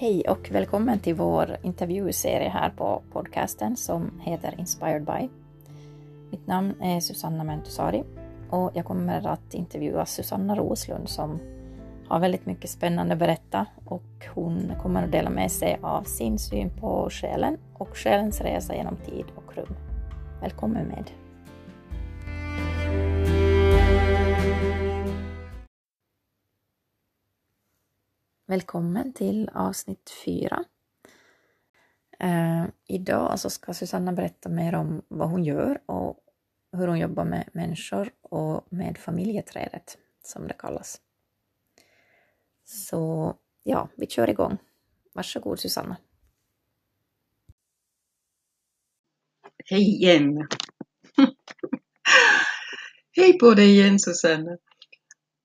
Hej och välkommen till vår intervjuserie här på podcasten som heter Inspired by. Mitt namn är Susanna Mentusari och jag kommer att intervjua Susanna Roslund som har väldigt mycket spännande att berätta och hon kommer att dela med sig av sin syn på själen och själens resa genom tid och rum. Välkommen med! Välkommen till avsnitt 4. Eh, idag så ska Susanna berätta mer om vad hon gör och hur hon jobbar med människor och med familjeträdet, som det kallas. Så ja, vi kör igång. Varsågod Susanna. Hej igen! Hej på dig igen Susanna!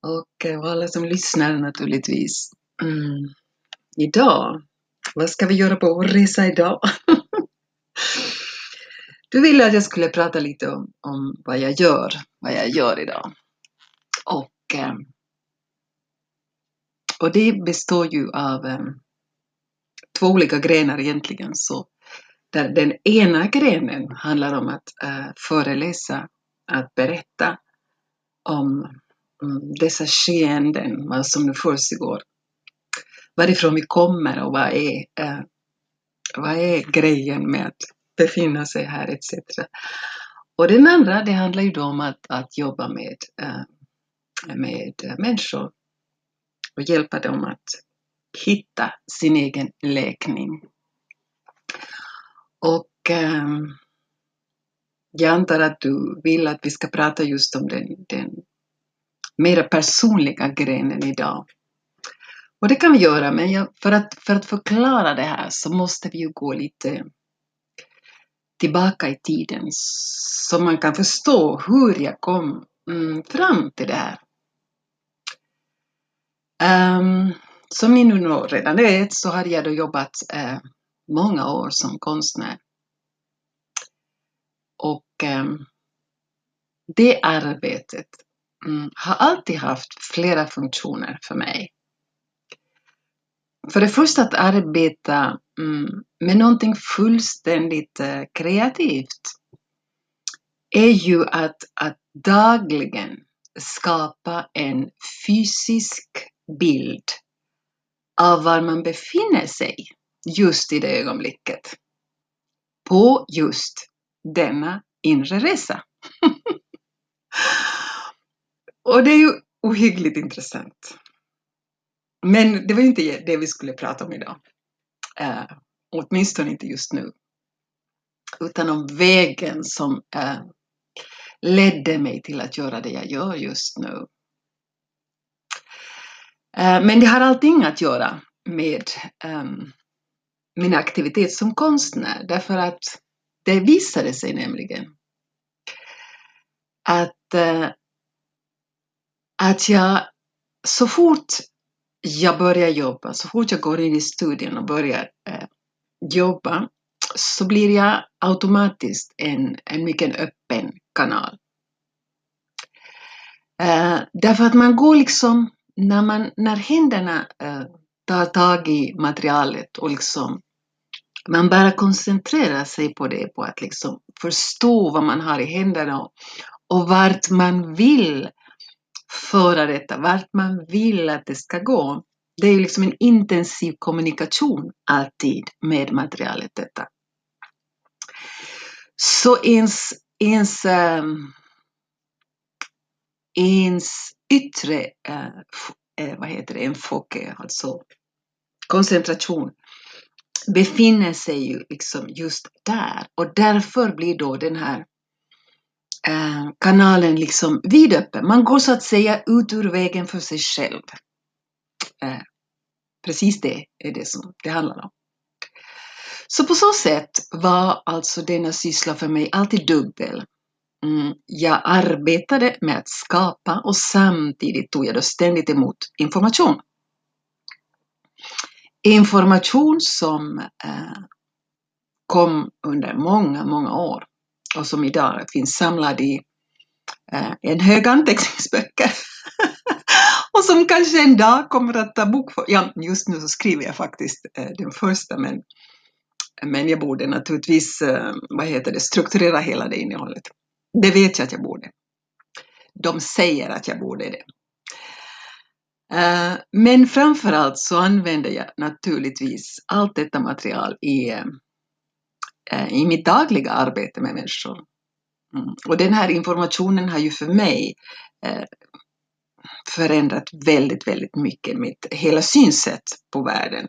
Och eh, alla som lyssnar naturligtvis. Mm. Idag, vad ska vi göra på vår resa idag? du ville att jag skulle prata lite om, om vad jag gör, vad jag gör idag. Och, ehm, och det består ju av ehm, två olika grenar egentligen. Så där den ena grenen handlar om att eh, föreläsa, att berätta om mm, dessa skeenden, vad som nu försiggår varifrån vi kommer och vad är, eh, vad är grejen med att befinna sig här etc. Och den andra, det handlar ju då om att, att jobba med, eh, med människor och hjälpa dem att hitta sin egen läkning. Och eh, jag antar att du vill att vi ska prata just om den, den mera personliga grenen idag. Och det kan vi göra, men jag, för, att, för att förklara det här så måste vi ju gå lite tillbaka i tiden så man kan förstå hur jag kom mm, fram till det här. Um, som ni nu redan vet så har jag då jobbat uh, många år som konstnär. Och um, det arbetet um, har alltid haft flera funktioner för mig. För det första att arbeta mm, med någonting fullständigt eh, kreativt är ju att, att dagligen skapa en fysisk bild av var man befinner sig just i det ögonblicket. På just denna inre resa. Och det är ju ohyggligt intressant. Men det var inte det vi skulle prata om idag. Eh, åtminstone inte just nu. Utan om vägen som eh, ledde mig till att göra det jag gör just nu. Eh, men det har allting att göra med eh, min aktivitet som konstnär därför att det visade sig nämligen att, eh, att jag så fort jag börjar jobba, så fort jag går in i studien och börjar eh, jobba så blir jag automatiskt en, en mycket öppen kanal. Eh, därför att man går liksom, när, man, när händerna eh, tar tag i materialet och liksom man bara koncentrerar sig på det, på att liksom förstå vad man har i händerna och, och vart man vill föra detta, vart man vill att det ska gå. Det är liksom en intensiv kommunikation alltid med materialet detta. Så ens, ens, äh, ens yttre, äh, vad heter det, enfoke, alltså koncentration, befinner sig ju liksom just där och därför blir då den här Eh, kanalen liksom vidöppen. Man går så att säga ut ur vägen för sig själv. Eh, precis det är det som det handlar om. Så på så sätt var alltså denna syssla för mig alltid dubbel. Mm, jag arbetade med att skapa och samtidigt tog jag då ständigt emot information. Information som eh, kom under många, många år och som idag finns samlad i eh, en hög anteckningsböcker. och som kanske en dag kommer att ta bokföring. Ja, just nu så skriver jag faktiskt eh, den första, men, men jag borde naturligtvis eh, vad heter det, strukturera hela det innehållet. Det vet jag att jag borde. De säger att jag borde det. Eh, men framförallt så använder jag naturligtvis allt detta material i, eh, Eh, i mitt dagliga arbete med människor. Mm. Och den här informationen har ju för mig eh, förändrat väldigt, väldigt mycket mitt hela synsätt på världen.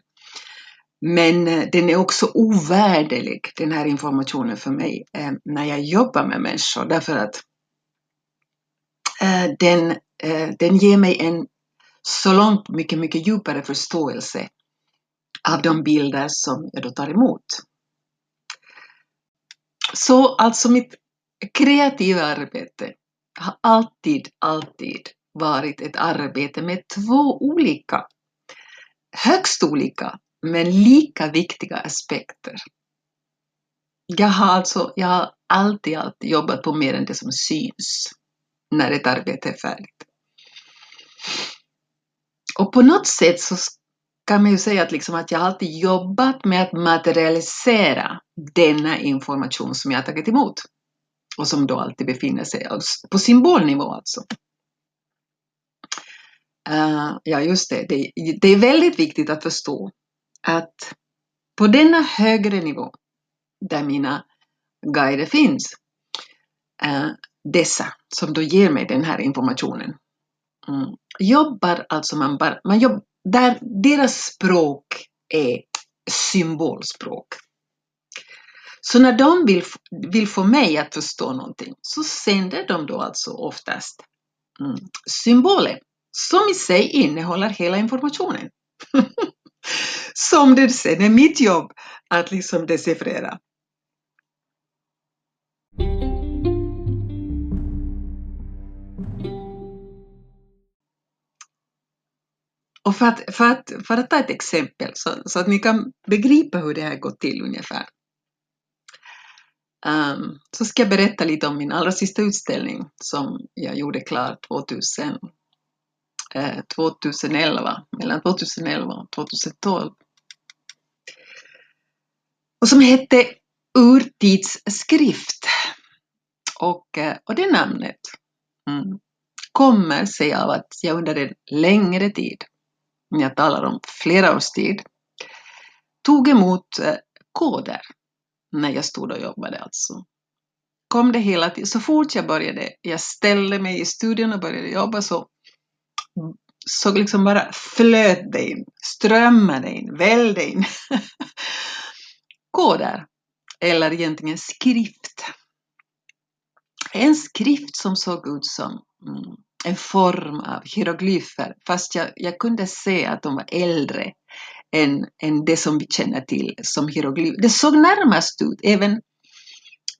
Men eh, den är också ovärderlig, den här informationen för mig, när jag jobbar med människor, därför att den, den ger mig en så långt mycket, mycket djupare förståelse av de bilder som jag då tar emot. Så alltså mitt kreativa arbete har alltid, alltid varit ett arbete med två olika, högst olika, men lika viktiga aspekter. Jag har alltså, jag har alltid, alltid jobbat på mer än det som syns när ett arbete är färdigt. Och på något sätt så kan man ju säga att, liksom att jag alltid jobbat med att materialisera denna information som jag tagit emot. Och som då alltid befinner sig alltså på symbolnivå alltså. Uh, ja, just det. det. det. är väldigt viktigt att förstå att på denna högre nivå, där mina guider finns, uh, dessa som då ger mig den här informationen, mm, jobbar alltså man bara, man jobb, där deras språk är symbolspråk. Så när de vill, vill få mig att förstå någonting så sänder de då alltså oftast mm, symboler som i sig innehåller hela informationen. som det sen är mitt jobb att liksom decifrera. Och för att, för att, för att ta ett exempel så, så att ni kan begripa hur det här går till ungefär. Um, så ska jag berätta lite om min allra sista utställning som jag gjorde klar 2000, eh, 2011, mellan 2011 och 2012. Och som hette Urtidsskrift. Och, eh, och det namnet mm, kommer sig av att jag under en längre tid jag talar om flera års tid, tog emot eh, koder när jag stod och jobbade alltså. Kom det hela tiden, så fort jag började, jag ställde mig i studion och började jobba så, så liksom bara flöt det in, strömmade in, vällde in koder, eller egentligen skrift. En skrift som såg ut som mm, en form av hieroglyfer, fast jag, jag kunde se att de var äldre än, än det som vi känner till som hieroglyfer. Det såg närmast ut, även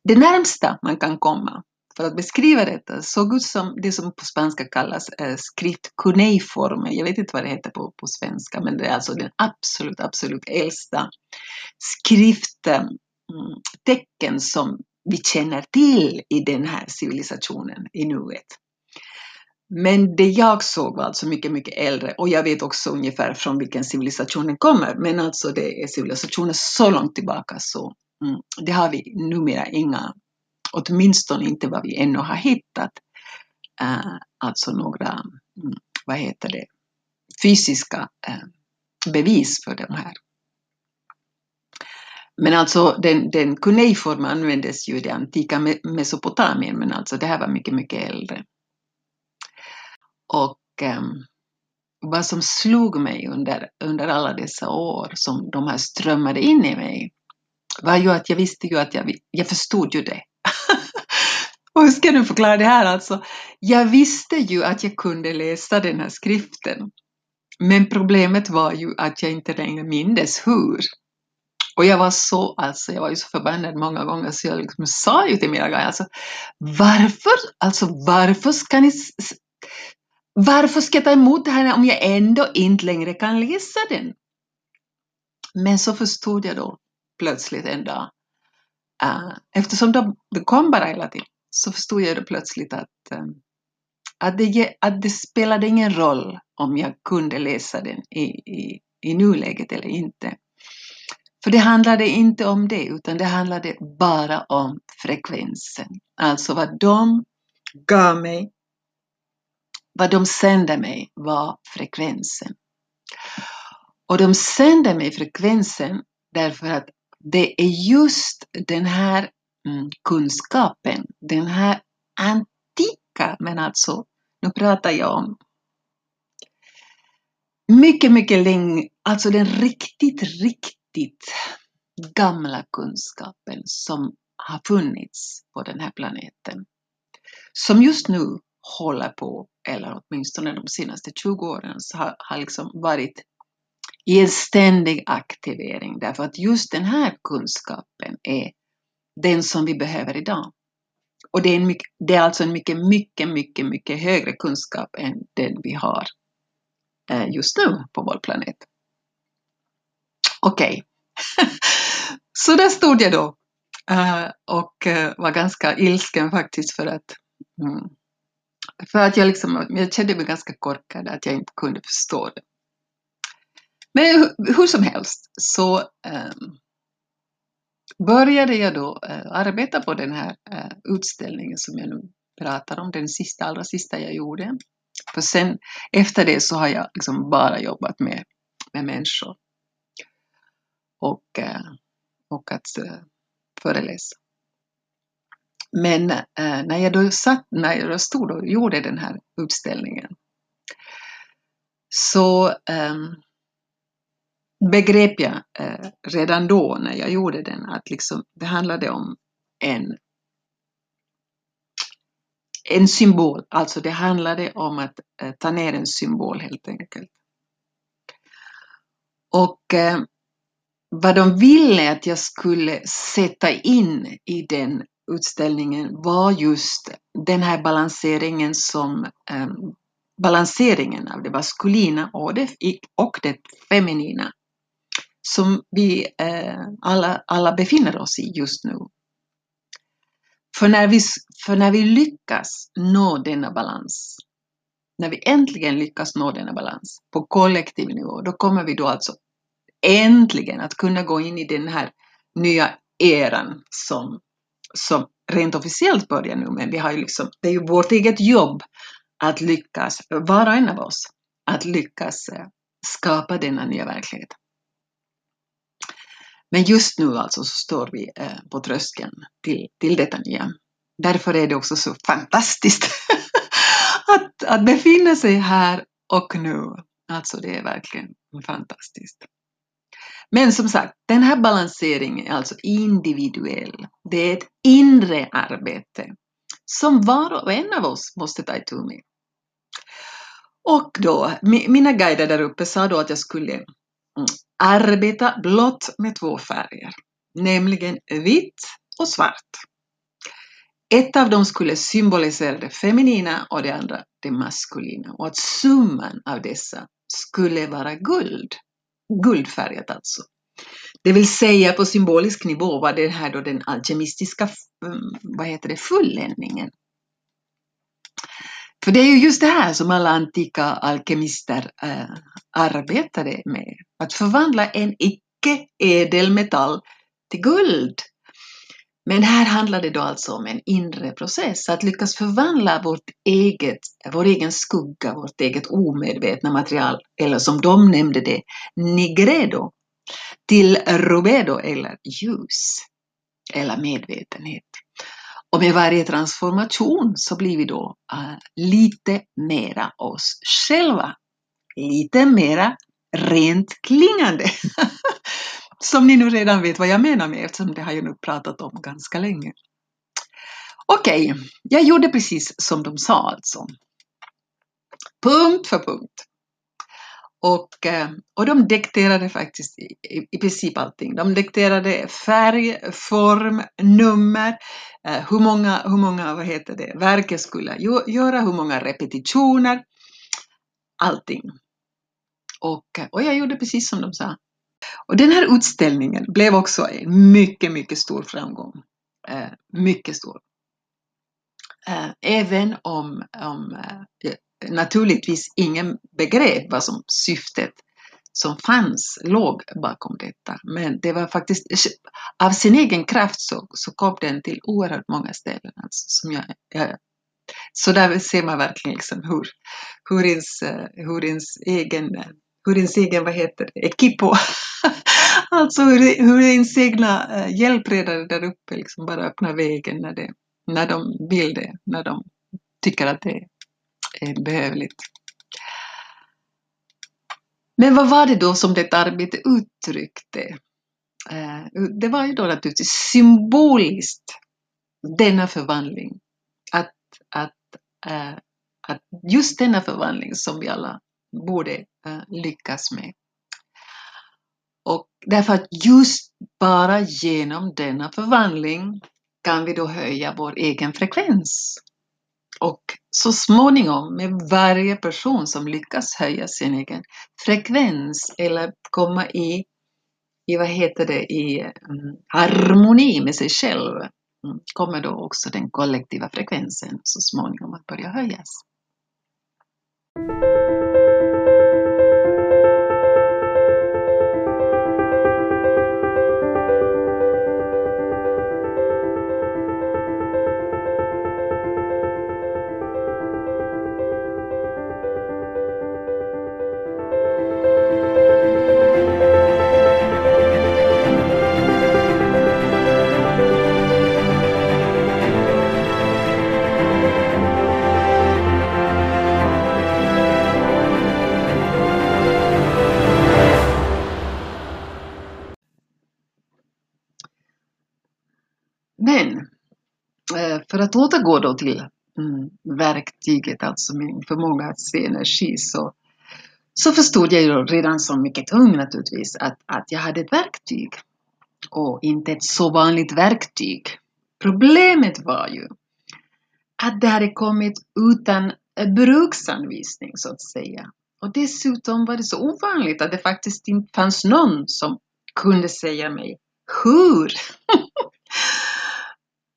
det närmsta man kan komma för att beskriva detta såg ut som det som på spanska kallas eh, skrift cuneiforme. Jag vet inte vad det heter på, på svenska, men det är alltså den absolut, absolut äldsta skrifttecken mm, som vi känner till i den här civilisationen i nuet. Men det jag såg var alltså mycket, mycket äldre och jag vet också ungefär från vilken civilisation den kommer. Men alltså det är civilisationer så långt tillbaka så mm, det har vi numera inga, åtminstone inte vad vi ännu har hittat, uh, alltså några, mm, vad heter det, fysiska uh, bevis för de här. Men alltså den, den kuneiformen användes ju i det antika Mesopotamien, men alltså det här var mycket, mycket äldre. Och eh, vad som slog mig under, under alla dessa år som de här strömmade in i mig var ju att jag visste ju att jag, jag förstod ju det. Och hur ska jag förklara det här alltså? Jag visste ju att jag kunde läsa den här skriften. Men problemet var ju att jag inte längre mindes hur. Och jag var så, alltså jag var ju så förbannad många gånger så jag liksom sa ju till mina guider, alltså varför, alltså varför ska ni varför ska jag ta emot det här om jag ändå inte längre kan läsa den? Men så förstod jag då plötsligt en dag, uh, eftersom de, de kom bara hela tiden, så förstod jag då plötsligt att, eh, att det, att det spelade ingen roll om jag kunde läsa den i, i, i nuläget eller inte. För det handlade inte om det, utan det handlade bara om frekvensen. Alltså vad de gav mig, vad de sände mig var frekvensen. Och de sände mig frekvensen därför att det är just den här mm, kunskapen, den här antika, men alltså, nu pratar jag om mycket, mycket länge, alltså den riktigt, riktigt gamla kunskapen som har funnits på den här planeten. Som just nu håller på, eller åtminstone de senaste 20 åren, har, har liksom varit i en ständig aktivering därför att just den här kunskapen är den som vi behöver idag. Och det är, en mycket, det är alltså en mycket, mycket, mycket, mycket högre kunskap än den vi har eh, just nu på vår planet. Okej, okay. så där stod jag då eh, och eh, var ganska ilsken faktiskt för att mm, för att jag liksom, jag kände mig ganska korkad att jag inte kunde förstå det. Men hur som helst så um, började jag då uh, arbeta på den här uh, utställningen som jag nu pratar om, den sista, allra sista jag gjorde. För sen efter det så har jag liksom bara jobbat med, med människor och, uh, och att föreläsa. Men eh, när jag då satt, när jag då stod och gjorde den här utställningen så ehm, begrep jag eh, redan då när jag gjorde den att liksom, det handlade om en, en symbol, alltså det handlade om att eh, ta ner en symbol helt enkelt. Och eh, vad de ville att jag skulle sätta in i den utställningen var just den här balanseringen som um, balanseringen av det maskulina och det, och det feminina som vi eh, alla, alla befinner oss i just nu. För när, vi, för när vi lyckas nå denna balans, när vi äntligen lyckas nå denna balans på kollektiv nivå, då kommer vi då alltså äntligen att kunna gå in i den här nya eran som, som rent officiellt börjar nu, men vi har ju liksom, det är ju vårt eget jobb att lyckas, var och en av oss, att lyckas eh, skapa denna nya verklighet. Men just nu alltså så står vi eh, på tröskeln till, till detta nya. Därför är det också så fantastiskt att, att befinna sig här och nu. Alltså det är verkligen fantastiskt. Men som sagt, den här balanseringen är alltså individuell. Det är ett inre arbete som var och en av oss måste ta itu med. Och då, mina guider där uppe sa då att jag skulle mm, arbeta blått med två färger, nämligen vitt och svart. Ett av dem skulle symbolisera det feminina och det andra det maskulina och att summan av dessa skulle vara guld. Guldfärgat alltså. Det vill säga på symbolisk nivå var det här då den alkemistiska mm, vad heter det, fulländningen. För det är ju just det här som alla antika alkemister äh, arbetade med. Att förvandla en icke-ädelmetall till guld. Men här handlar det då alltså om en inre process, att lyckas förvandla vårt eget, vår egen skugga, vårt eget omedvetna material, eller som de nämnde det, nigredo, till rubedo eller ljus, eller medvetenhet. Och med varje transformation så blir vi då uh, lite mera oss själva. Lite mera rent klingande. som ni nu redan vet vad jag menar med eftersom det har jag nu pratat om ganska länge. Okej, okay, jag gjorde precis som de sa alltså. Punkt för punkt. Och, eh, och de dikterade faktiskt i, i, princip allting. De dikterade färg, form, nummer, eh, hur många, hur många vad heter det, verket skulle göra, hur många repetitioner, allting. Och, och jag gjorde precis som de sa. Och den här utställningen blev också en mycket, mycket stor framgång. Eh, mycket stor. eh, även om, om eh, naturligtvis ingen begrep vad som syftet som fanns låg bakom detta. Men det var faktiskt, av sin egen kraft så, så kom den till oerhört många ställen. Alltså, som jag, jag, så där ser man verkligen liksom hur, hur, ens, eh, hur ens egen, eh, hur ens egen vad heter det, ekipo, alltså hur, hur ens egna eh, hjälpredare där uppe liksom bara öppnar vägen när, det, när de vill det, när de tycker att det är behövligt. Men vad var det då som detta arbete uttryckte? Eh, det var ju då naturligtvis symboliskt, denna förvandling. Att, att, eh, att just denna förvandling som vi alla borde eh, lyckas med. Och därför att just bara genom denna förvandling kan vi då höja vår egen frekvens. Och så småningom med varje person som lyckas höja sin egen frekvens eller komma i, i vad heter det, i mm, harmoni med sig själv mm, kommer då också den kollektiva frekvensen så småningom att börja höjas. Men eh, för att återgå då till mm, verktyget, alltså min förmåga att se energi, så, så förstod jag ju redan som mycket ung naturligtvis att, att jag hade ett verktyg. Och inte ett så vanligt verktyg. Problemet var ju att det hade kommit utan eh, bruksanvisning så att säga. Och dessutom var det så ovanligt att det faktiskt inte fanns någon som kunde säga mig hur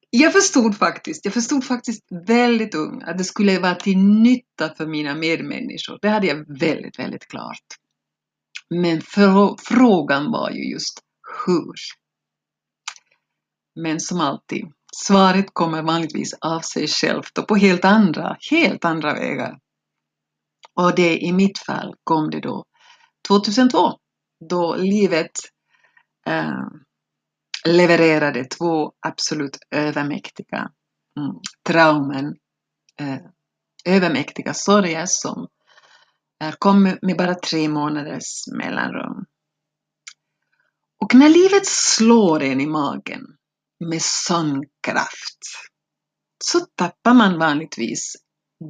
Jag förstod faktiskt, jag förstod faktiskt väldigt ung att det skulle vara till nytta för mina medmänniskor. Det hade jag väldigt, väldigt klart. Men för, frågan var ju just hur. Men som alltid, svaret kommer vanligtvis av sig självt och på helt andra, helt andra vägar. Och det i mitt fall kom det då 2002, då livet eh, levererade två absolut övermäktiga mm, traumen, eh, övermäktiga sorger som eh, kom med bara tre månaders mellanrum. Och när livet slår en i magen med sån kraft så tappar man vanligtvis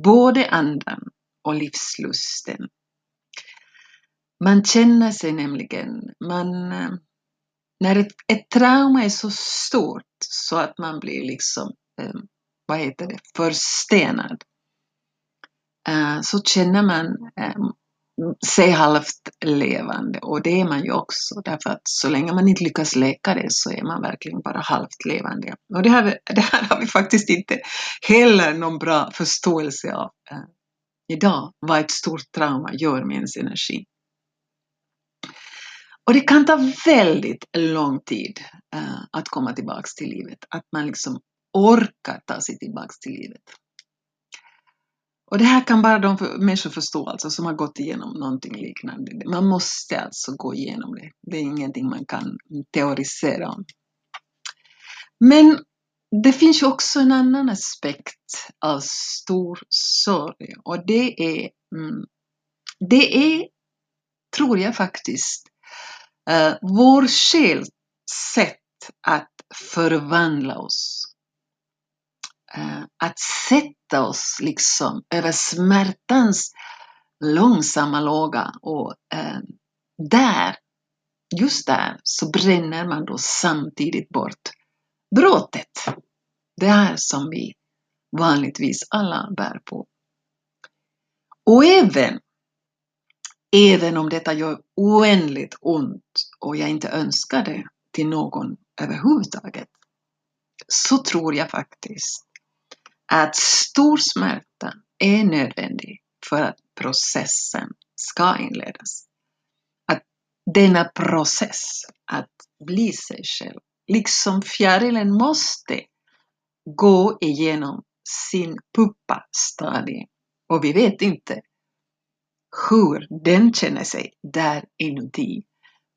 både andan och livslusten. Man känner sig nämligen, man eh, när ett, ett trauma är så stort så att man blir liksom, eh, vad heter det, förstenad, eh, så känner man eh, sig halvt levande och det är man ju också därför att så länge man inte lyckas läka det så är man verkligen bara halvt levande. Och det här, det här har vi faktiskt inte heller någon bra förståelse av eh, idag, vad ett stort trauma gör med ens energi. Och det kan ta väldigt lång tid uh, att komma tillbaks till livet. Att man liksom orkar ta sig tillbaks till livet. Och det här kan bara de människor förstå alltså, som har gått igenom någonting liknande. Man måste alltså gå igenom det. Det är ingenting man kan teorisera om. Men det finns ju också en annan aspekt av stor sorg och det är, mm, det är, tror jag faktiskt, Uh, vår själs sätt att förvandla oss. Uh, att sätta oss liksom över smärtans långsamma låga och uh, där, just där, så bränner man då samtidigt bort bråtet. Det här som vi vanligtvis alla bär på. Och även Även om detta gör oändligt ont och jag inte önskar det till någon överhuvudtaget, så tror jag faktiskt att stor smärta är nödvändig för att processen ska inledas. Att denna process, att bli sig själv, liksom fjärilen måste gå igenom sin puppa-stadie. Och vi vet inte hur den känner sig där inuti.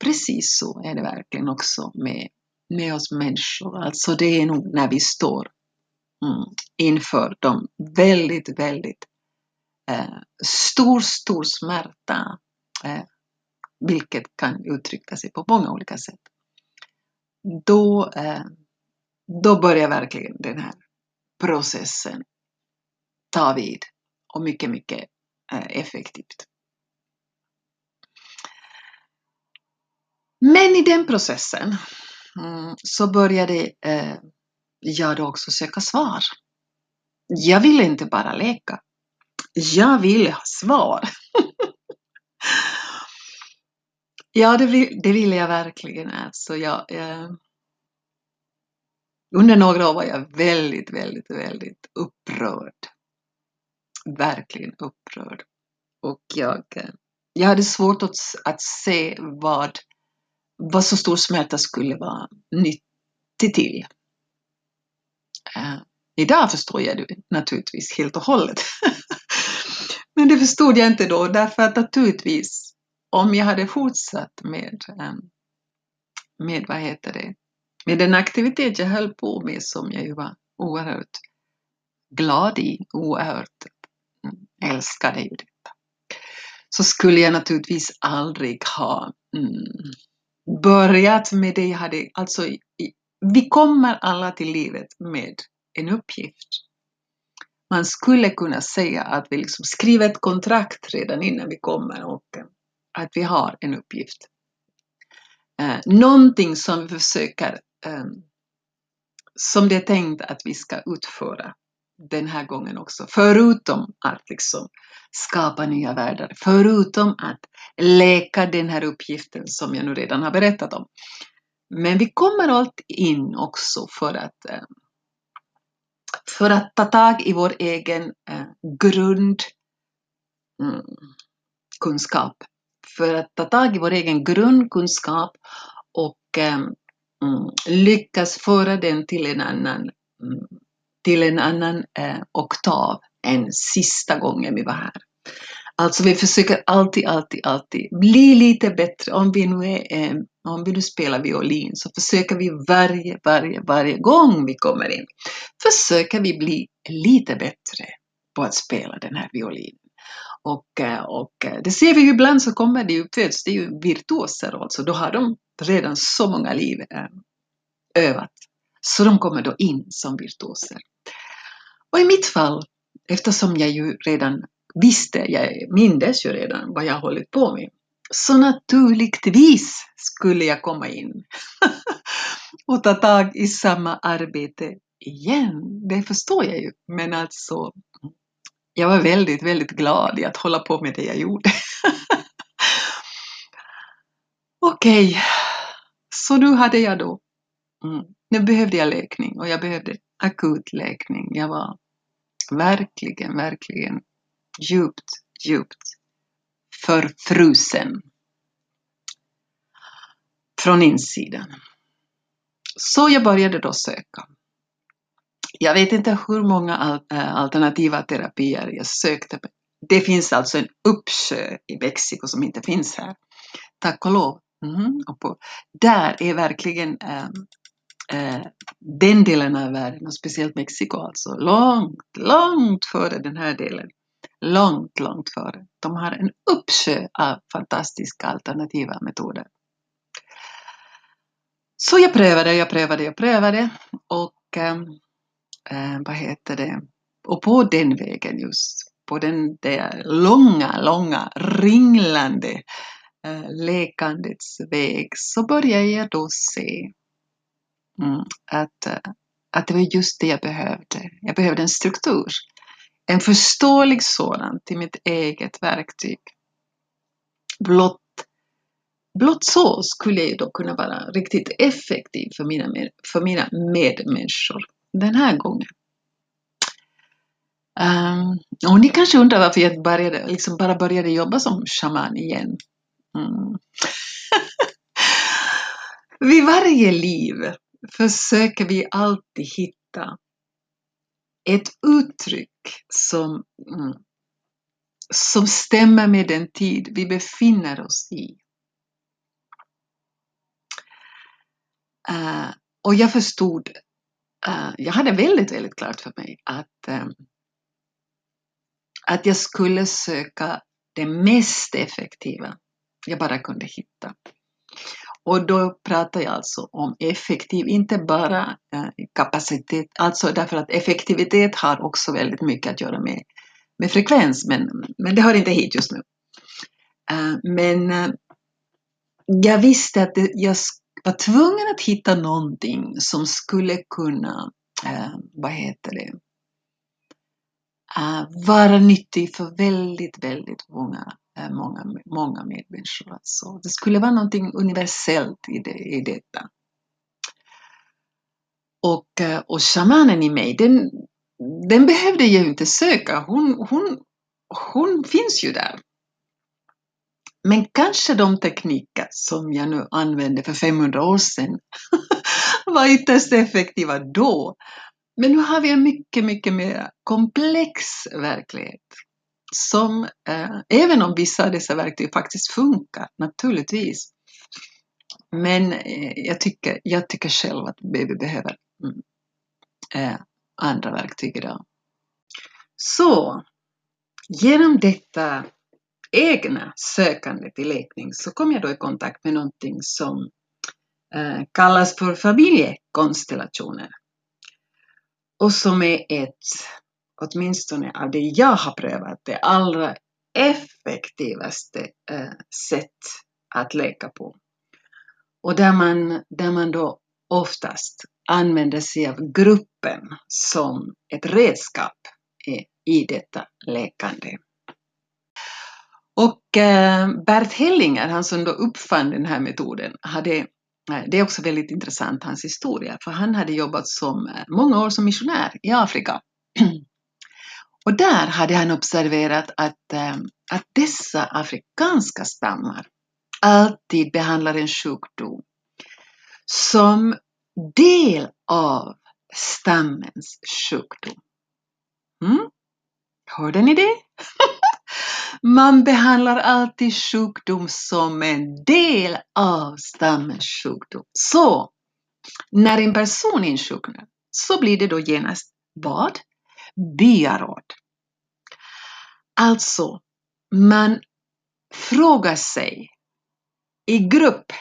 Precis så är det verkligen också med, med oss människor. Alltså det är nog när vi står mm, inför de väldigt, väldigt eh, stor, stor smärta, eh, vilket kan uttrycka sig på många olika sätt. Då, eh, då börjar verkligen den här processen ta vid och mycket, mycket effektivt. Men i den processen mm, så började eh, jag då också söka svar. Jag ville inte bara leka. Jag ville ha svar. ja, det, det ville jag verkligen. Alltså, jag, eh, under några år var jag väldigt, väldigt, väldigt upprörd. Verkligen upprörd. Och jag, jag hade svårt att, att se vad, vad så stor smärta skulle vara nyttig till. Uh, idag förstår jag det naturligtvis helt och hållet. Men det förstod jag inte då, därför att naturligtvis, om jag hade fortsatt med, eh, med vad heter det, med den aktivitet jag höll på med som jag ju var oerhört glad i, oerhört Mm, älskade ju detta, så skulle jag naturligtvis aldrig ha mm, börjat med det jag hade, alltså vi kommer alla till livet med en uppgift. Man skulle kunna säga att vi liksom skriver ett kontrakt redan innan vi kommer och eh, att vi har en uppgift. Eh, någonting som vi försöker eh, som det är tänkt att vi ska utföra den här gången också. Förutom att liksom skapa nya världar, förutom att leka den här uppgiften som jag nu redan har berättat om. Men vi kommer alltid in också för att, eh, för att ta tag i vår egen eh, grundkunskap. Mm, för att ta tag i vår egen grundkunskap och eh, mm, lyckas föra den till en annan, mm, till en annan eh, oktav än sista gången vi var här. Alltså vi försöker alltid, alltid, alltid bli lite bättre. Om vi nu, är, eh, om vi nu spelar violin så försöker vi varje, varje, varje gång vi kommer in, försöker vi bli lite bättre på att spela den här violinen. Och, eh, och eh, det ser vi ju ibland så kommer det ju, föds det ju virtuoser alltså, då har de redan så många liv eh, övat. Så de kommer då in som virtuoser. Och i mitt fall, eftersom jag ju redan visste, jag mindes ju redan vad jag hållit på med, så naturligtvis skulle jag komma in och ta tag i samma arbete igen. Det förstår jag ju, men alltså jag var väldigt, väldigt glad i att hålla på med det jag gjorde. Okej, okay. så nu hade jag då, mm, nu behövde jag läkning och jag behövde akut läkning. Jag var verkligen, verkligen djupt, djupt förfrusen från insidan. Så jag började då söka. Jag vet inte hur många eh, alternativa terapier jag sökte. Det finns alltså en uppsjö i Mexiko som inte finns här. Tack och lov. Mm. Och på, där är verkligen eh, eh, den delen av världen, och speciellt Mexiko alltså, långt, långt före den här delen. Långt, långt före. De har en uppsjö av fantastiska alternativa metoder. Så jag prövade, jag prövade, jag prövade och ehm, eh, vad heter det, och på den vägen just, på den där långa, långa, ringlande eh, lekandets väg så började jag då se mm, att, eh, att det var just det jag behövde. Jag behövde en struktur. En förståelig sådan till mitt eget verktyg. Blott, blott så skulle jag då kunna vara riktigt effektiv för mina, för mina medmänniskor den här gången. Um, och ni kanske undrar varför jag började, liksom bara började jobba som shaman igen. Mm. Vid varje liv försöker vi alltid hitta ett uttryck som, mm, som stämmer med den tid vi befinner oss i. Uh, och jag förstod, uh, jag hade väldigt, väldigt klart för mig att, uh, att jag skulle söka det mest effektiva jag bara kunde hitta. Och då pratar jag alltså om effektiv, inte bara eh, kapacitet, alltså därför att effektivitet har också väldigt mycket att göra med, med frekvens, men, men det hör inte hit just nu. Eh, men eh, jag visste att jag var tvungen att hitta någonting som skulle kunna, vad heter det, vara nyttig för väldigt, väldigt många Eh, många, många medmänniskor. Alltså. Det skulle vara någonting universellt i, det, i detta. Och, eh, och shamanen i mig, den, den behövde jag inte söka. Hon, hon, hon finns ju där. Men kanske de tekniker som jag nu använde för 500 år sedan var ytterst effektiva då. Men nu har vi en mycket, mycket mer komplex verklighet som, eh, även om vissa av dessa verktyg faktiskt funkar, naturligtvis. Men eh, jag, tycker, jag tycker själv att BB behöver mm, eh, andra verktyg idag. Så, genom detta egna sökande till läkning så kom jag då i kontakt med någonting som eh, kallas för familjekonstellationer. Och som är ett åtminstone av det jag har prövat, det allra effektivaste eh, sätt att leka på. Och där man, där man då oftast använder sig av gruppen som ett redskap i, detta lekande. Och eh, Bert Hellinger, han som då uppfann den här metoden, hade eh, det är också väldigt intressant, hans historia, för han hade jobbat som eh, många år som missionär i Afrika Och där hade han observerat att, eh, att dessa afrikanska stammar alltid behandlar en sjukdom som del av stammens sjukdom. Mm? Hörde ni det? Man behandlar alltid sjukdom som en del av stammens sjukdom. Så när en person insjuknar så blir det då genast vad? Byaråd. Alltså, man frågar sig i grupp,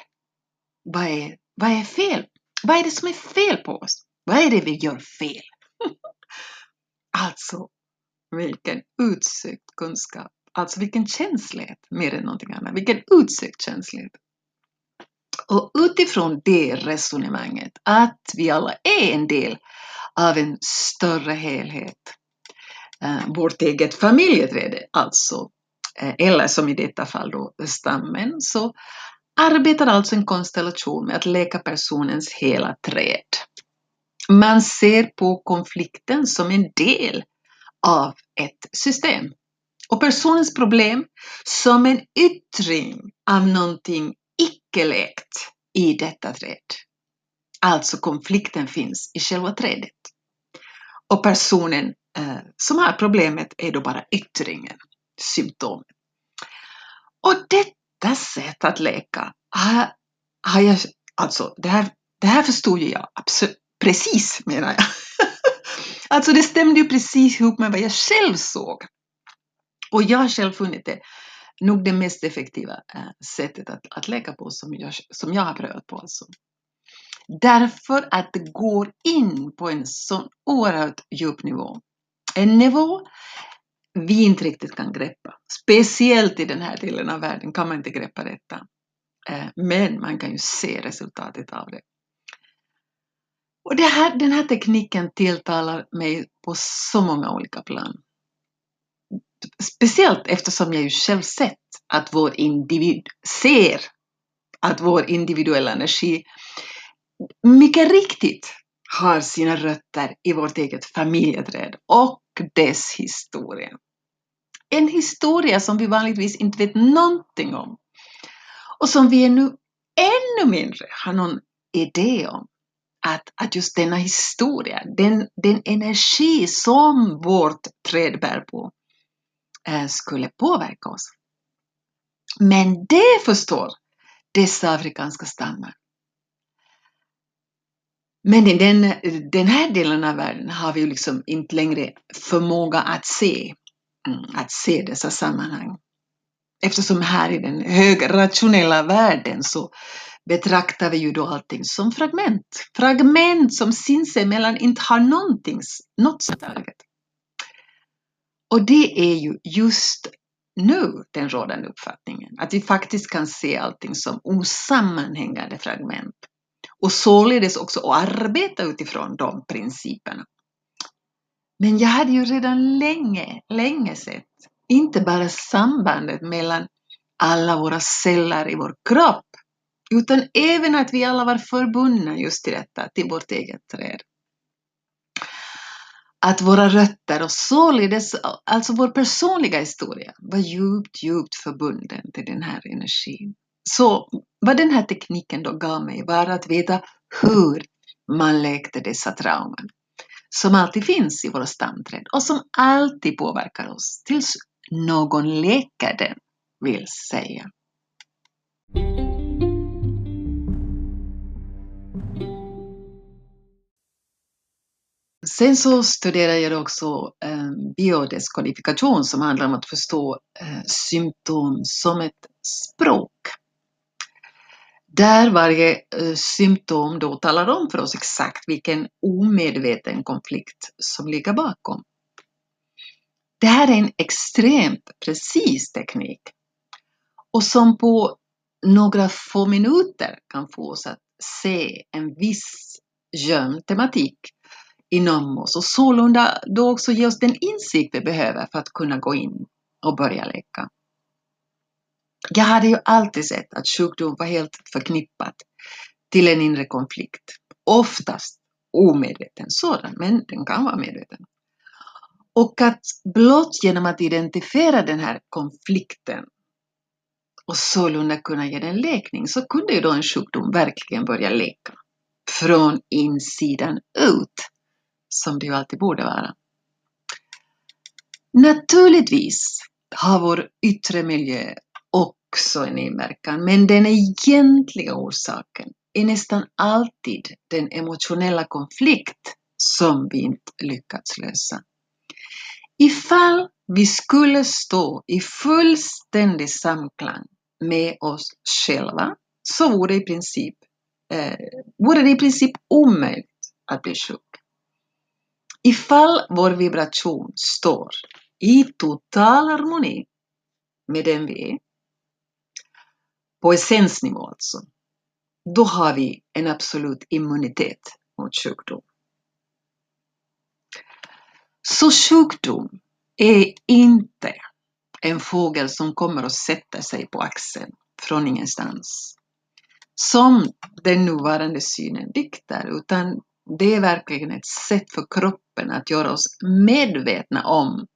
vad är, vad är fel? Vad är det som är fel på oss? Vad är det vi gör fel? alltså, vilken utsökt kunskap. Alltså vilken känslighet, mer än någonting annat. Vilken utsökt känslighet. Och utifrån det resonemanget, att vi alla är en del av en större helhet. Eh, vårt eget familjeträd alltså, eh, eller som i detta fall då stammen, så arbetar alltså en konstellation med att leka personens hela träd. Man ser på konflikten som en del av ett system och personens problem som en yttring av någonting icke-läkt i detta träd. Alltså konflikten finns i själva trädet. Och personen eh, som har problemet är då bara yttringen, symptomen. Och detta sätt att leka har, har jag, alltså det här, det här förstod ju jag absolut, precis menar jag. alltså det stämde ju precis ihop med vad jag själv såg. Och jag har själv funnit det nog det mest effektiva eh, sättet att, att leka på som jag, som jag har prövat på. Alltså. Därför att det går in på en sån oerhört djup nivå. En nivå vi inte riktigt kan greppa. Speciellt i den här delen av världen kan man inte greppa detta. Eh, men man kan ju se resultatet av det. Och det här, den här tekniken tilltalar mig på så många olika plan. Speciellt eftersom jag ju själv sett att vår individ ser att vår individuella energi mycket riktigt har sina rötter i vårt eget familjeträd och dess historia. En historia som vi vanligtvis inte vet någonting om och som vi ännu ännu mindre har någon idé om att, att just denna historia, den, den energi som vårt träd bär på, eh, skulle påverka oss. Men det förstår dessa afrikanska stammar. Men i den, den här delen av världen har vi ju liksom inte längre förmåga att se, mm, att se dessa sammanhang. Eftersom här i den högrationella världen så betraktar vi ju då allting som fragment. Fragment som sinsemellan inte har någonting, något sammanhang. Och det är ju just nu den rådande uppfattningen, att vi faktiskt kan se allting som osammanhängande fragment och således också att arbeta utifrån de principerna. Men jag hade ju redan länge, länge sett inte bara sambandet mellan alla våra celler i vår kropp, utan även att vi alla var förbundna just till detta, till vårt eget träd. Att våra rötter och således alltså vår personliga historia var djupt, djupt förbunden till den här energin. Så vad den här tekniken då gav mig var att veta hur man läkte dessa trauman som alltid finns i våra stamträd och som alltid påverkar oss tills någon läker den, vill säga. Sen så studerar jag också eh, biodeskodifikation som handlar om att förstå eh, symptom som ett språk. Där varje eh, symptom då talar om för oss exakt vilken omedveten konflikt som ligger bakom. Det här är en extremt precis teknik och som på några få minuter kan få oss att se en viss gömd tematik inom oss och sålunda då också ge oss den insikt vi behöver för att kunna gå in och börja leka. Jag hade ju alltid sett att sjukdom var helt förknippat till en inre konflikt. Oftast omedveten sådan, men den kan vara medveten. Och att blott genom att identifiera den här konflikten och sålunda kunna ge den läkning så kunde ju då en sjukdom verkligen börja läka. Från insidan ut, som det ju alltid borde vara. Naturligtvis har vår yttre miljö också en inverkan, men den egentliga orsaken är nästan alltid den emotionella konflikt som vi inte lyckats lösa. Ifall vi skulle stå i fullständig samklang med oss själva så vore, i princip, eh, vore det i princip omöjligt att bli sjuk. Ifall vår vibration står i total harmoni med den vi är, på essensnivå alltså, då har vi en absolut immunitet mot sjukdom. Så sjukdom är inte en fågel som kommer och sätter sig på axeln från ingenstans. Som den nuvarande synen diktar, utan det är verkligen ett sätt för kroppen att göra oss medvetna om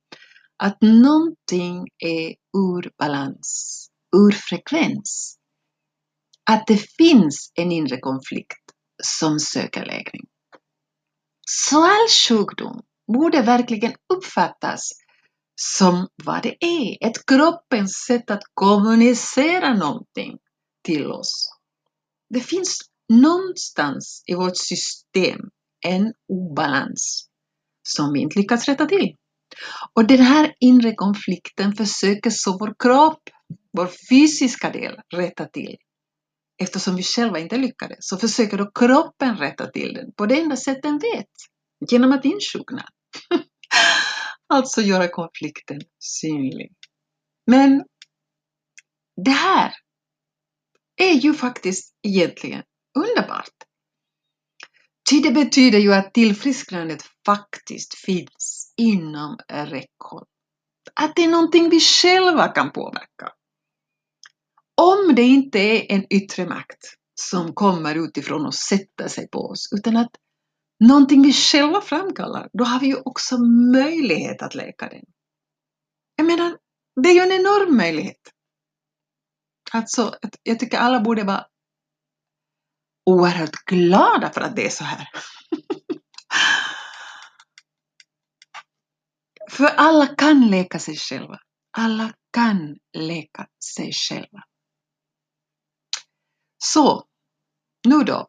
att någonting är ur balans, ur frekvens. Att det finns en inre konflikt som söker läkning. Så all sjukdom borde verkligen uppfattas som vad det är, ett kroppens sätt att kommunicera någonting till oss. Det finns någonstans i vårt system en obalans som vi inte lyckats rätta till. Och den här inre konflikten försöker så vår kropp, vår fysiska del, rätta till. Eftersom vi själva inte lyckades så försöker då kroppen rätta till den på det enda sätt den vet, genom att insjukna. alltså göra konflikten synlig. Men det här är ju faktiskt egentligen underbart. Ty det betyder ju att tillfrisknandet faktiskt finns inom räckhåll. Att det är någonting vi själva kan påverka. Om det inte är en yttre makt som kommer utifrån och sätter sig på oss, utan att någonting vi själva framkallar, då har vi ju också möjlighet att läka den. Jag menar, det är ju en enorm möjlighet. Alltså, jag tycker alla borde vara oerhört glada för att det är så här. för alla kan läka sig själva. Alla kan läka sig själva. Så, nu då,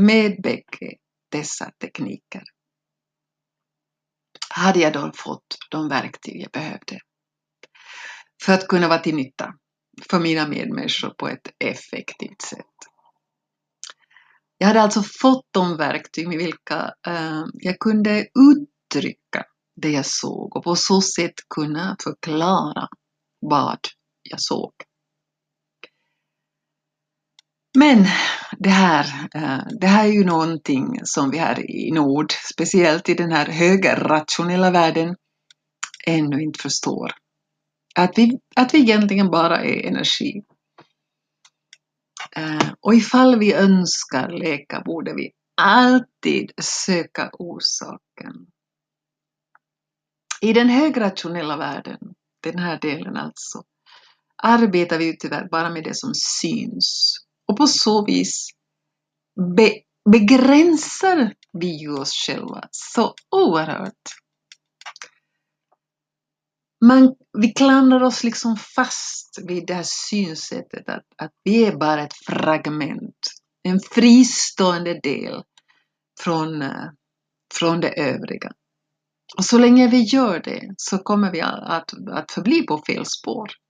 med bägge dessa tekniker hade jag då fått de verktyg jag behövde för att kunna vara till nytta för mina medmänniskor på ett effektivt sätt. Jag hade alltså fått de verktyg med vilka eh, jag kunde uttrycka det jag såg och på så sätt kunna förklara vad jag såg. Men det här, eh, det här är ju någonting som vi här i Nord, speciellt i den här högerrationella världen, ännu inte förstår. Att vi, att vi egentligen bara är energi. Eh, och ifall vi önskar leka borde vi alltid söka orsaken. I den högrationella världen, den här delen alltså, arbetar vi tyvärr bara med det som syns. Och på så vis be begränsar vi oss själva så oerhört. Man, vi klamrar oss liksom fast vid det här synsättet att, att vi är bara ett fragment, en fristående del från, eh, från det övriga. Och så länge vi gör det så kommer vi att, att förbli på fel spår.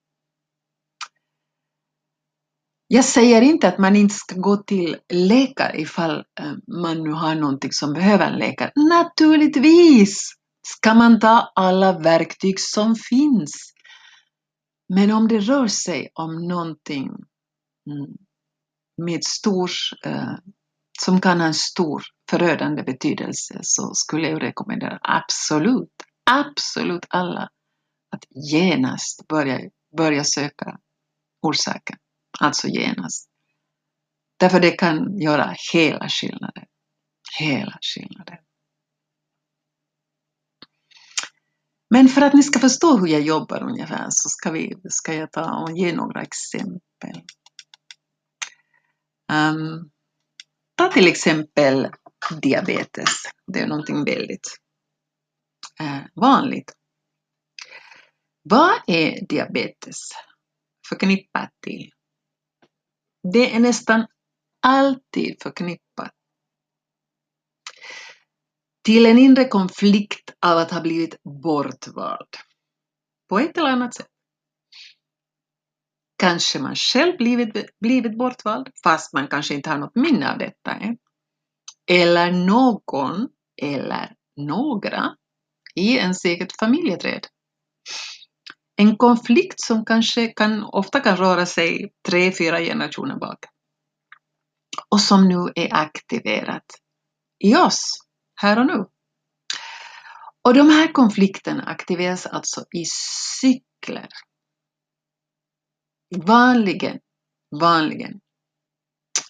Jag säger inte att man inte ska gå till läkare ifall eh, man nu har någonting som behöver en läkare. Naturligtvis ska man ta alla verktyg som finns. Men om det rör sig om någonting mm, med stor, eh, som kan ha en stor förödande betydelse så skulle jag rekommendera absolut, absolut alla att genast börja, börja söka orsaken. Alltså genast. Därför det kan göra hela skillnaden. Hela skillnaden. Men för att ni ska förstå hur jag jobbar ungefär så ska, vi, ska jag ta och ge några exempel. Um, ta till exempel diabetes. Det är någonting väldigt uh, vanligt. Vad är diabetes förknippat till? Det är nästan alltid förknippat till en inre konflikt av att ha blivit bortvald. På ett eller annat sätt. Kanske man själv blivit, blivit bortvald, fast man kanske inte har något minne av detta. Eh? Eller någon eller några i ens eget familjeträd. En konflikt som kanske kan, ofta kan röra sig tre, fyra generationer bak. Och som nu är aktiverat i oss, här och nu. Och de här konflikterna aktiveras alltså i cykler. Vanligen, vanligen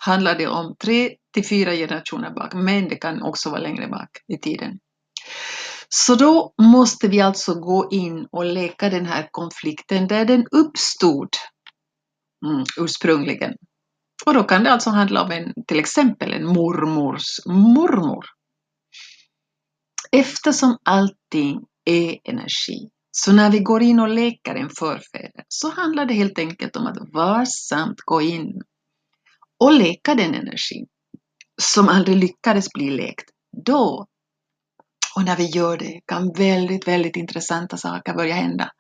handlar det om tre till fyra generationer bak, men det kan också vara längre bak i tiden. Så då måste vi alltså gå in och leka den här konflikten där den uppstod mm, ursprungligen. Och då kan det alltså handla om en, till exempel en mormors mormor. Eftersom allting är energi, så när vi går in och leker en förfäder så handlar det helt enkelt om att varsamt gå in och leka den energin som aldrig lyckades bli lekt. Då och när vi gör det kan väldigt, väldigt intressanta saker börja hända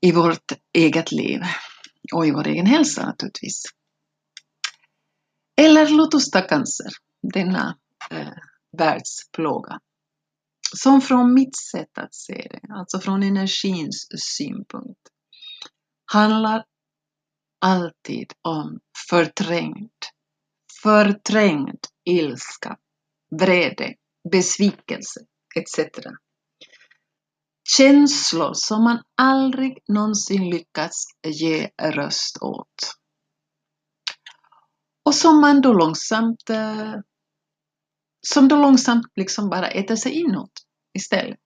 i vårt eget liv och i vår egen hälsa naturligtvis. Eller låt oss ta cancer, denna eh, världsplåga. Som från mitt sätt att se det, alltså från energins synpunkt, handlar alltid om förträngd, förträngd ilska, vrede, besvikelse etc. Känslor som man aldrig någonsin lyckats ge röst åt. Och som man då långsamt eh, som då långsamt liksom bara äter sig inåt istället.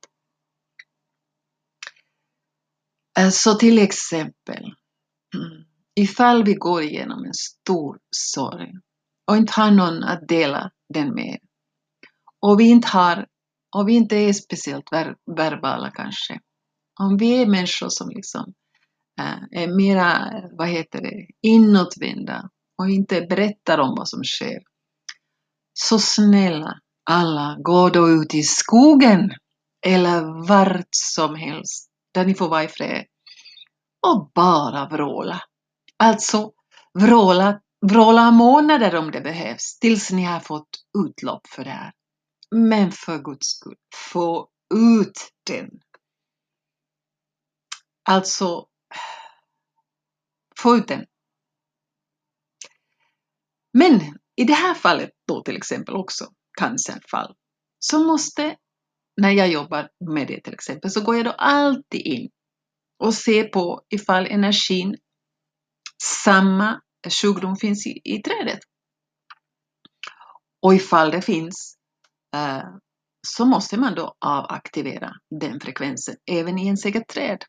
Eh, så till exempel, mm, ifall vi går igenom en stor sorg och inte har någon att dela den med och vi inte har och vi inte är speciellt ver verbala kanske. Om vi är människor som liksom äh, är mera, vad heter det, inåtvända och inte berättar om vad som sker. Så snälla alla, gå då ut i skogen eller vart som helst där ni får vara i fred och bara vråla. Alltså vråla, vråla månader om det behövs tills ni har fått utlopp för det här. Men för Guds skull, få ut den. Alltså, få ut den. Men i det här fallet då till exempel också, cancerfall, så måste, när jag jobbar med det till exempel, så går jag då alltid in och ser på ifall energin, samma sjukdom finns i, i trädet. Och ifall det finns Eh, så måste man då avaktivera den frekvensen även i ens eget träd.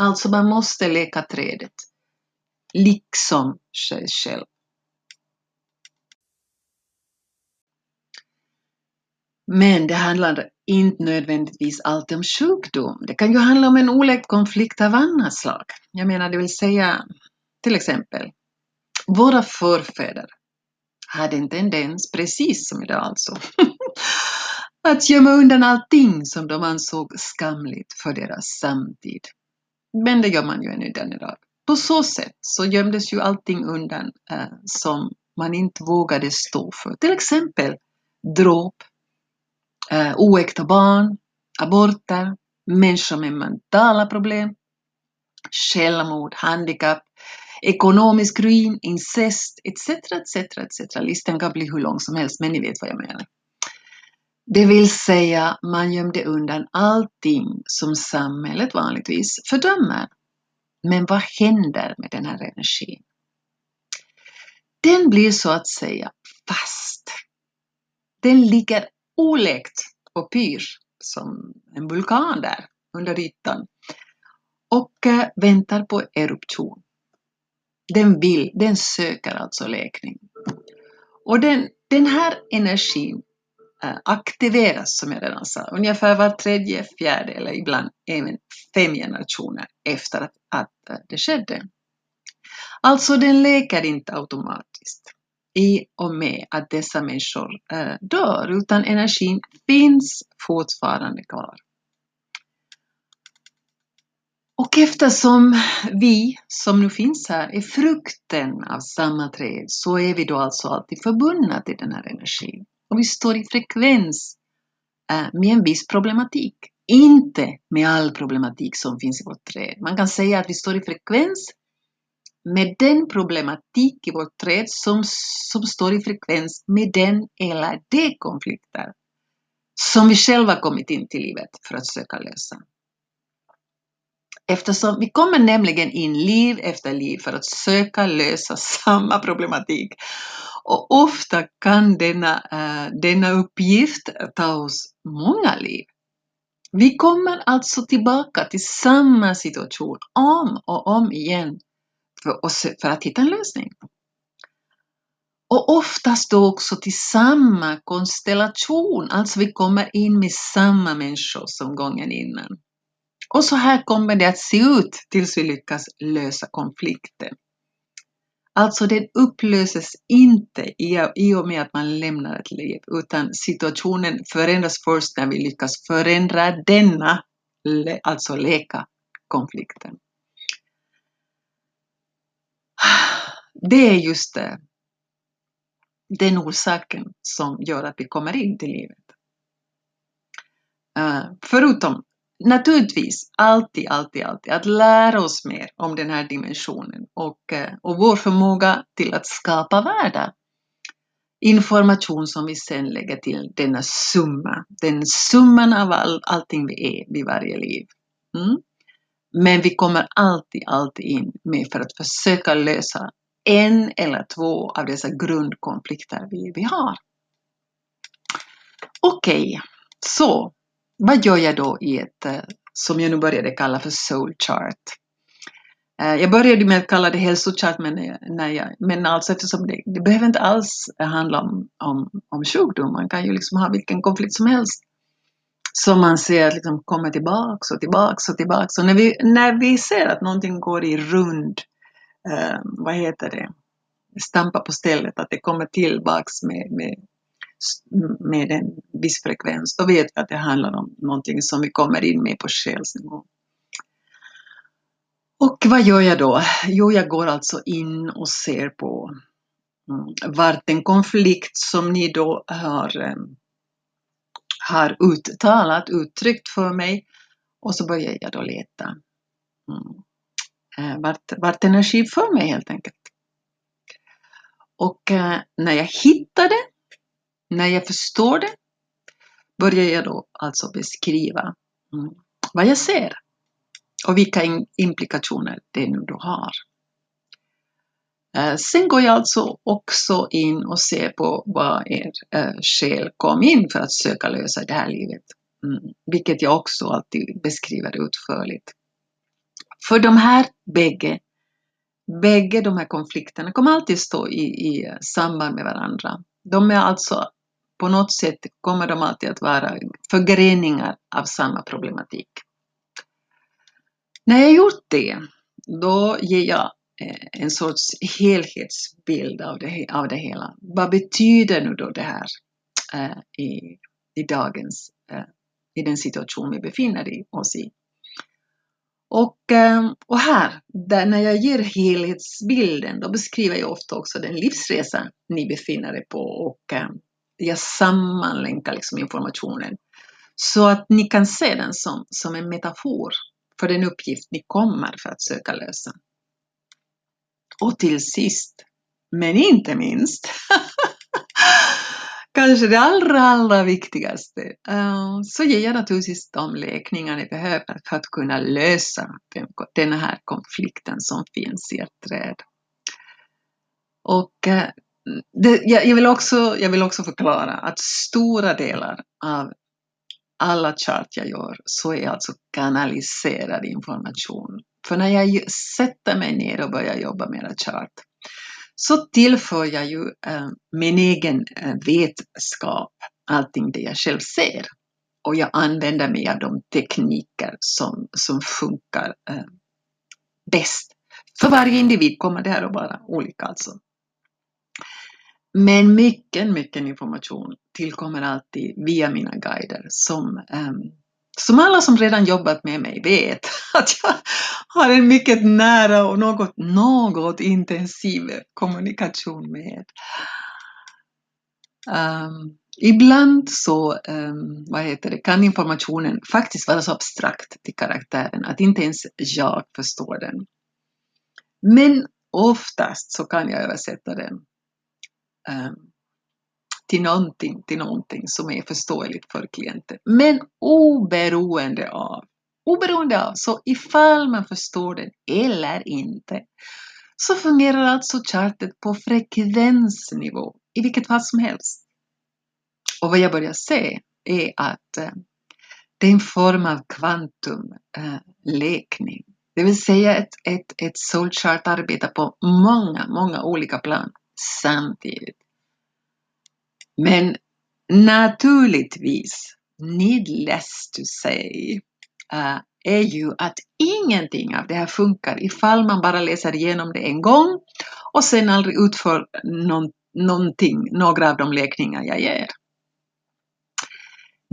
Alltså man måste leka trädet, liksom sig själv. Men det handlar inte nödvändigtvis alltid om sjukdom. Det kan ju handla om en oläkt konflikt av annat slag. Jag menar, det vill säga till exempel våra förfäder hade en tendens, precis som idag alltså, att gömma undan allting som de ansåg skamligt för deras samtid. Men det gör man ju ännu den idag. På så sätt så gömdes ju allting undan eh, som man inte vågade stå för. Till exempel dråp, eh, oäkta barn, aborter, människor med mentala problem, självmord, handikapp, ekonomisk ruin, incest etc. etc. etc. Listan kan bli hur lång som helst, men ni vet vad jag menar. Det vill säga, man gömde undan allting som samhället vanligtvis fördömer. Men vad händer med den här energin? Den blir så att säga fast. Den ligger oläkt och pyr som en vulkan där under ytan och eh, väntar på eruption. Den vill, den söker alltså läkning. Och den, den här energin eh, aktiveras, som jag redan sa, ungefär var tredje, fjärde eller ibland även fem generationer efter att, att eh, det skedde. Alltså den läker inte automatiskt i och med att dessa människor eh, dör, utan energin finns fortfarande kvar. Och eftersom vi som nu finns här är frukten av samma träd så är vi då alltså alltid förbundna till den här energin. Och vi står i frekvens eh, med en viss problematik. Inte med all problematik som finns i vårt träd. Man kan säga att vi står i frekvens med den problematik i vårt träd som, som står i frekvens med den eller de konflikter som vi själva kommit in till livet för att söka lösa. Eftersom vi kommer nämligen in liv efter liv för att söka lösa samma problematik. Och ofta kan denna, eh, denna uppgift ta oss många liv. Vi kommer alltså tillbaka till samma situation om och om igen för, oss, för att hitta en lösning. Och oftast då också till samma konstellation, alltså vi kommer in med samma människor som gången innan. Och så här kommer det att se ut tills vi lyckas lösa konflikten. Alltså den upplöses inte i och med att man lämnar ett liv, utan situationen förändras först när vi lyckas förändra denna, alltså läka konflikten. Det är just det, den orsaken som gör att vi kommer in till livet. Eh, förutom naturligtvis alltid, alltid, alltid att lära oss mer om den här dimensionen och, eh, och vår förmåga till att skapa världar. Information som vi sen lägger till denna summa, den summan av all, allting vi är vid varje liv. Mm? Men vi kommer alltid, alltid in med för att försöka lösa en eller två av dessa grundkonflikter vi, vi har. Okej, okay. så vad gör jag då i ett, eh, som jag nu började kalla för soul chart? Eh, jag började med att kalla det hälsochart, men, eh, när jag, men alltså eftersom det, det behöver inte alls handla om, om, om sjukdom, man kan ju liksom ha vilken konflikt som helst som man ser liksom kommer tillbaks och tillbaks och tillbaks. Och när vi, när vi ser att någonting går i rund, eh, vad heter det, stampa på stället, att det kommer tillbaks med, med, med en viss frekvens, då vet vi att det handlar om någonting som vi kommer in med på själsnivå. Och vad gör jag då? Jo, jag går alltså in och ser på mm, vart en konflikt som ni då har, eh, har uttalat, uttryckt för mig och så börjar jag då leta mm. Eh, vart, vart energi för mig helt enkelt. Och eh, när jag hittar den när jag förstår det, börjar jag då alltså beskriva mm, vad jag ser och vilka implikationer det nu då har. Eh, sen går jag alltså också in och ser på vad er eh, själ kom in för att söka lösa det här livet. Mm, vilket jag också alltid beskriver utförligt. För de här bägge, bägge de här konflikterna kommer alltid stå i, i samband med varandra. De är alltså, på något sätt kommer de alltid att vara förgreningar av samma problematik. När jag gjort det, då ger jag eh, en sorts helhetsbild av det, av det hela. Vad betyder nu då det här eh, i, i dagens, eh, i den situation vi befinner oss i? Och, eh, och här, där när jag ger helhetsbilden, då beskriver jag ofta också den livsresa ni befinner er på och eh, jag sammanlänkar liksom informationen så att ni kan se den som, som en metafor för den uppgift ni kommer för att söka lösa. Och till sist, men inte minst, kanske det allra, allra viktigaste, eh, så ger jag naturligtvis de läkningar ni behöver för att kunna lösa den här konflikten som finns i ert träd. Och eh, det, jag, vill också, jag vill också förklara att stora delar av alla chart jag gör så är alltså kanaliserad information. För när jag sätter mig ner och börjar jobba med en chart så tillför jag ju eh, min egen eh, vetskap, allting det jag själv ser. Och jag använder mig av de tekniker som, som funkar eh, bäst. För varje individ kommer det här att vara olika alltså. Men mycket, mycket information tillkommer alltid via mina guider som, um, som alla som redan jobbat med mig vet att jag har en mycket nära och något, något intensiv kommunikation med. Um, ibland så um, vad heter det, kan informationen faktiskt vara så abstrakt till karaktären att inte ens jag förstår den. Men oftast så kan jag översätta den Ehm, till någonting, till någonting som är förståeligt för klienten. Men oberoende av, oberoende av, så ifall man förstår den eller inte, så fungerar alltså chartet på frekvensnivå i vilket fall som helst. Och vad jag börjar se är att eh, det är en form av kvantumlekning. Eh, det vill säga ett, ett, ett soulchart arbetar på många, många olika plan samtidigt. Men naturligtvis, needless to say, eh, är ju att ingenting av det här funkar ifall man bara läser igenom det en gång och sen aldrig utför någon, någonting, några av de läkningar jag ger.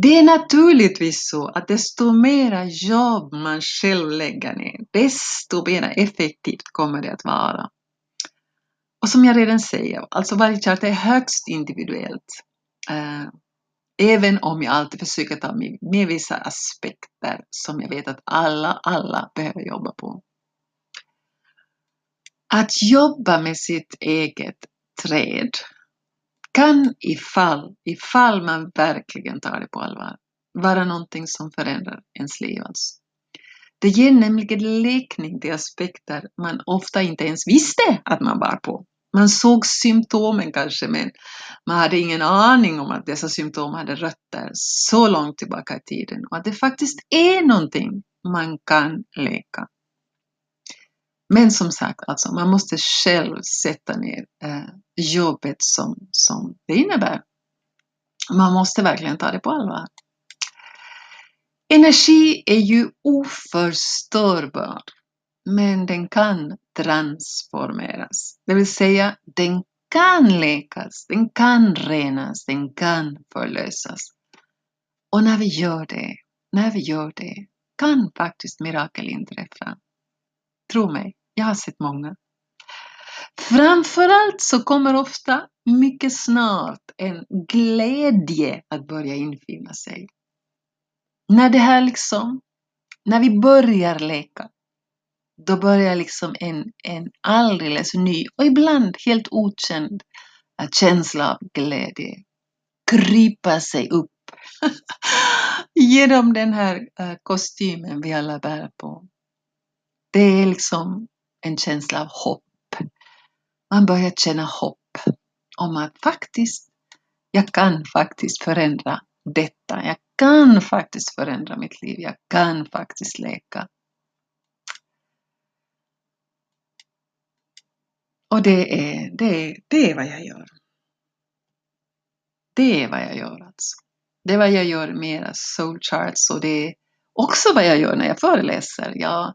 Det är naturligtvis så att desto mera jobb man själv lägger ner, desto mer effektivt kommer det att vara. Och som jag redan säger, alltså varje chart är högst individuellt. Eh, även om jag alltid försöker ta med vissa aspekter som jag vet att alla, alla behöver jobba på. Att jobba med sitt eget träd kan ifall, ifall man verkligen tar det på allvar, vara någonting som förändrar ens liv. Alltså. Det ger nämligen läkning till aspekter man ofta inte ens visste att man bar på. Man såg symptomen kanske, men man hade ingen aning om att dessa symptom hade rötter så långt tillbaka i tiden och att det faktiskt är någonting man kan läka. Men som sagt, alltså, man måste själv sätta ner eh, jobbet som, som det innebär. Man måste verkligen ta det på allvar. Energi är ju oförstörbar, men den kan transformeras. Det vill säga, den kan läkas, den kan renas, den kan förlösas. Och när vi gör det, när vi gör det, kan faktiskt mirakel inträffa. Tro mig, jag har sett många. Framförallt så kommer ofta mycket snart en glädje att börja infinna sig. När det här liksom, när vi börjar leka, då börjar liksom en, en alldeles ny och ibland helt okänd eh, känsla av glädje krypa sig upp genom den här eh, kostymen vi alla bär på. Det är liksom en känsla av hopp. Man börjar känna hopp om att faktiskt, jag kan faktiskt förändra detta. Jag kan faktiskt förändra mitt liv. Jag kan faktiskt läka. Och det är, det, är, det är vad jag gör. Det är vad jag gör alltså. Det är vad jag gör med soul charts och det är också vad jag gör när jag föreläser. Jag,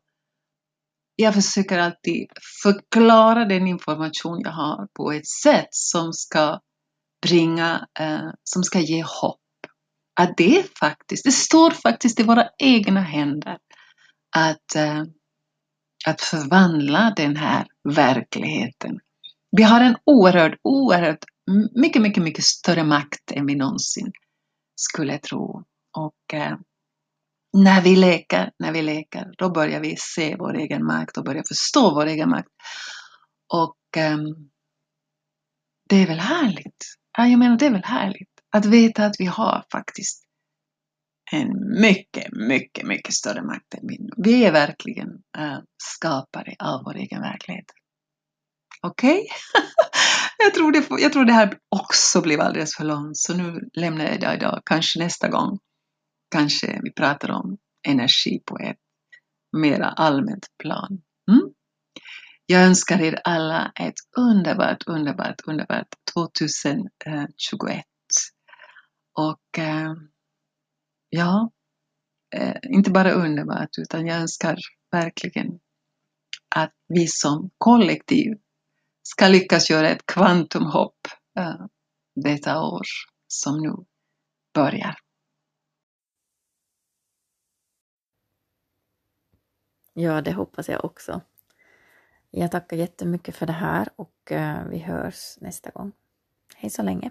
jag försöker alltid förklara den information jag har på ett sätt som ska bringa, eh, som ska ge hopp. Att det faktiskt, det står faktiskt i våra egna händer att, eh, att förvandla den här verkligheten. Vi har en oerhört, oerhört mycket, mycket, mycket större makt än vi någonsin skulle tro. Och eh, när vi leker, när vi leker, då börjar vi se vår egen makt och börjar förstå vår egen makt. Och eh, det är väl härligt? Ja, jag menar, det är väl härligt att veta att vi har faktiskt en mycket, mycket, mycket större makt än vi. Vi är verkligen äh, skapare av vår egen verklighet. Okej? Okay? jag, tror det, jag tror det här också blev alldeles för långt, så nu lämnar jag det idag. Kanske nästa gång. Kanske vi pratar om energi på ett mera allmänt plan. Mm? Jag önskar er alla ett underbart, underbart, underbart 2021. Och eh, ja, eh, inte bara underbart, utan jag önskar verkligen att vi som kollektiv ska lyckas göra ett kvantumhopp uh, detta år som nu börjar. Ja, det hoppas jag också. Jag tackar jättemycket för det här och eh, vi hörs nästa gång. Hej så länge!